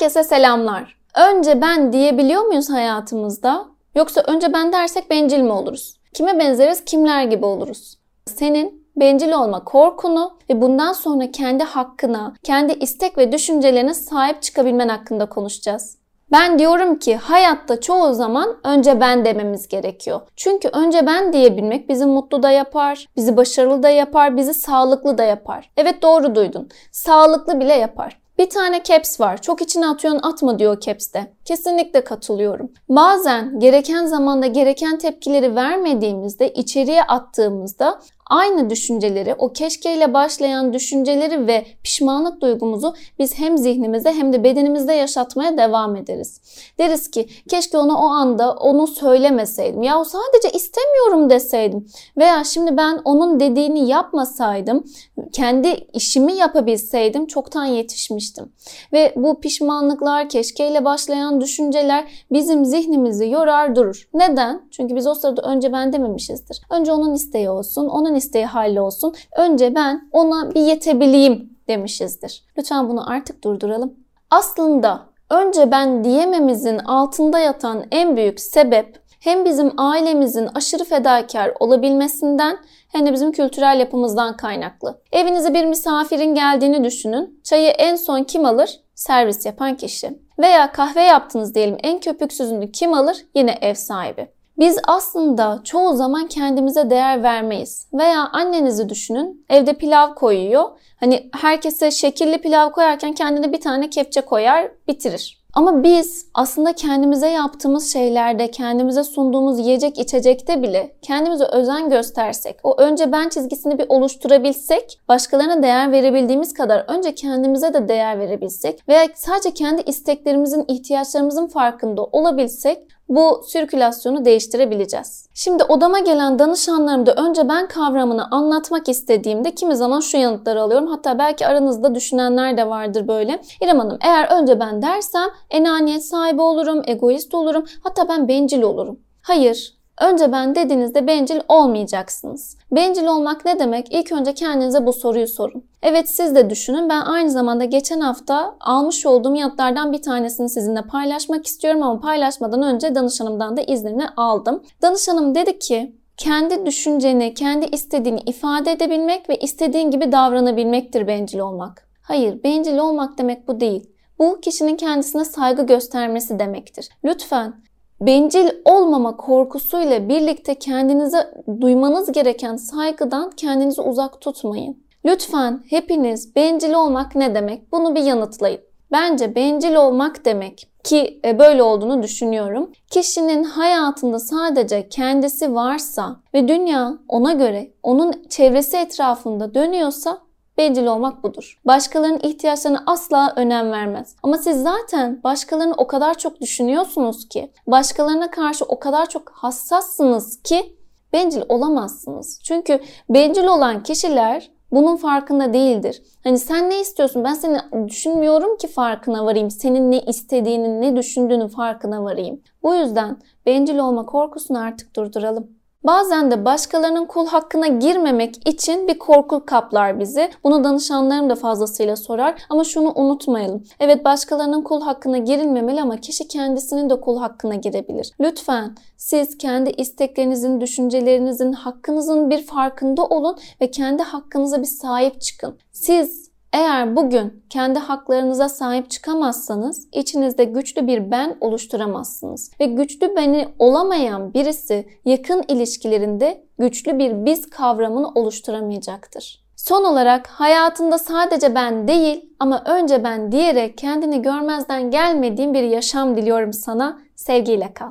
Herkese selamlar. Önce ben diyebiliyor muyuz hayatımızda? Yoksa önce ben dersek bencil mi oluruz? Kime benzeriz, kimler gibi oluruz? Senin bencil olma korkunu ve bundan sonra kendi hakkına, kendi istek ve düşüncelerine sahip çıkabilmen hakkında konuşacağız. Ben diyorum ki hayatta çoğu zaman önce ben dememiz gerekiyor. Çünkü önce ben diyebilmek bizi mutlu da yapar, bizi başarılı da yapar, bizi sağlıklı da yapar. Evet doğru duydun. Sağlıklı bile yapar. Bir tane caps var. Çok içine atıyorsun atma diyor caps'te. Kesinlikle katılıyorum. Bazen gereken zamanda gereken tepkileri vermediğimizde, içeriye attığımızda aynı düşünceleri, o keşkeyle başlayan düşünceleri ve pişmanlık duygumuzu biz hem zihnimizde hem de bedenimizde yaşatmaya devam ederiz. Deriz ki keşke ona o anda onu söylemeseydim. Ya sadece istemiyorum deseydim. Veya şimdi ben onun dediğini yapmasaydım, kendi işimi yapabilseydim çoktan yetişmiştim. Ve bu pişmanlıklar, keşkeyle başlayan düşünceler bizim zihnimizi yorar durur. Neden? Çünkü biz o sırada önce ben dememişizdir. Önce onun isteği olsun, onun isteği hallolsun. Önce ben ona bir yetebileyim demişizdir. Lütfen bunu artık durduralım. Aslında önce ben diyememizin altında yatan en büyük sebep hem bizim ailemizin aşırı fedakar olabilmesinden hem de bizim kültürel yapımızdan kaynaklı. Evinize bir misafirin geldiğini düşünün. Çayı en son kim alır? Servis yapan kişi. Veya kahve yaptınız diyelim en köpüksüzünü kim alır? Yine ev sahibi. Biz aslında çoğu zaman kendimize değer vermeyiz. Veya annenizi düşünün. Evde pilav koyuyor. Hani herkese şekilli pilav koyarken kendine bir tane kepçe koyar, bitirir. Ama biz aslında kendimize yaptığımız şeylerde, kendimize sunduğumuz yiyecek içecekte bile kendimize özen göstersek, o önce ben çizgisini bir oluşturabilsek, başkalarına değer verebildiğimiz kadar önce kendimize de değer verebilsek veya sadece kendi isteklerimizin, ihtiyaçlarımızın farkında olabilsek bu sirkülasyonu değiştirebileceğiz. Şimdi odama gelen danışanlarımda önce ben kavramını anlatmak istediğimde kimi zaman şu yanıtları alıyorum. Hatta belki aranızda düşünenler de vardır böyle. İrem Hanım eğer önce ben dersem enaniyet sahibi olurum, egoist olurum, hatta ben bencil olurum. Hayır, Önce ben dediğinizde bencil olmayacaksınız. Bencil olmak ne demek? İlk önce kendinize bu soruyu sorun. Evet siz de düşünün. Ben aynı zamanda geçen hafta almış olduğum yanıtlardan bir tanesini sizinle paylaşmak istiyorum ama paylaşmadan önce danışanımdan da iznini aldım. Danışanım dedi ki kendi düşünceni, kendi istediğini ifade edebilmek ve istediğin gibi davranabilmektir bencil olmak. Hayır, bencil olmak demek bu değil. Bu kişinin kendisine saygı göstermesi demektir. Lütfen bencil olmama korkusuyla birlikte kendinize duymanız gereken saygıdan kendinizi uzak tutmayın. Lütfen hepiniz bencil olmak ne demek? Bunu bir yanıtlayın. Bence bencil olmak demek ki e, böyle olduğunu düşünüyorum. Kişinin hayatında sadece kendisi varsa ve dünya ona göre onun çevresi etrafında dönüyorsa Bencil olmak budur. Başkalarının ihtiyaçlarına asla önem vermez. Ama siz zaten başkalarını o kadar çok düşünüyorsunuz ki, başkalarına karşı o kadar çok hassassınız ki bencil olamazsınız. Çünkü bencil olan kişiler bunun farkında değildir. Hani sen ne istiyorsun? Ben seni düşünmüyorum ki farkına varayım. Senin ne istediğinin, ne düşündüğünün farkına varayım. Bu yüzden bencil olma korkusunu artık durduralım. Bazen de başkalarının kul hakkına girmemek için bir korku kaplar bizi. Bunu danışanlarım da fazlasıyla sorar ama şunu unutmayalım. Evet başkalarının kul hakkına girilmemeli ama kişi kendisinin de kul hakkına girebilir. Lütfen siz kendi isteklerinizin, düşüncelerinizin, hakkınızın bir farkında olun ve kendi hakkınıza bir sahip çıkın. Siz eğer bugün kendi haklarınıza sahip çıkamazsanız içinizde güçlü bir ben oluşturamazsınız. Ve güçlü beni olamayan birisi yakın ilişkilerinde güçlü bir biz kavramını oluşturamayacaktır. Son olarak hayatında sadece ben değil ama önce ben diyerek kendini görmezden gelmediğin bir yaşam diliyorum sana. Sevgiyle kal.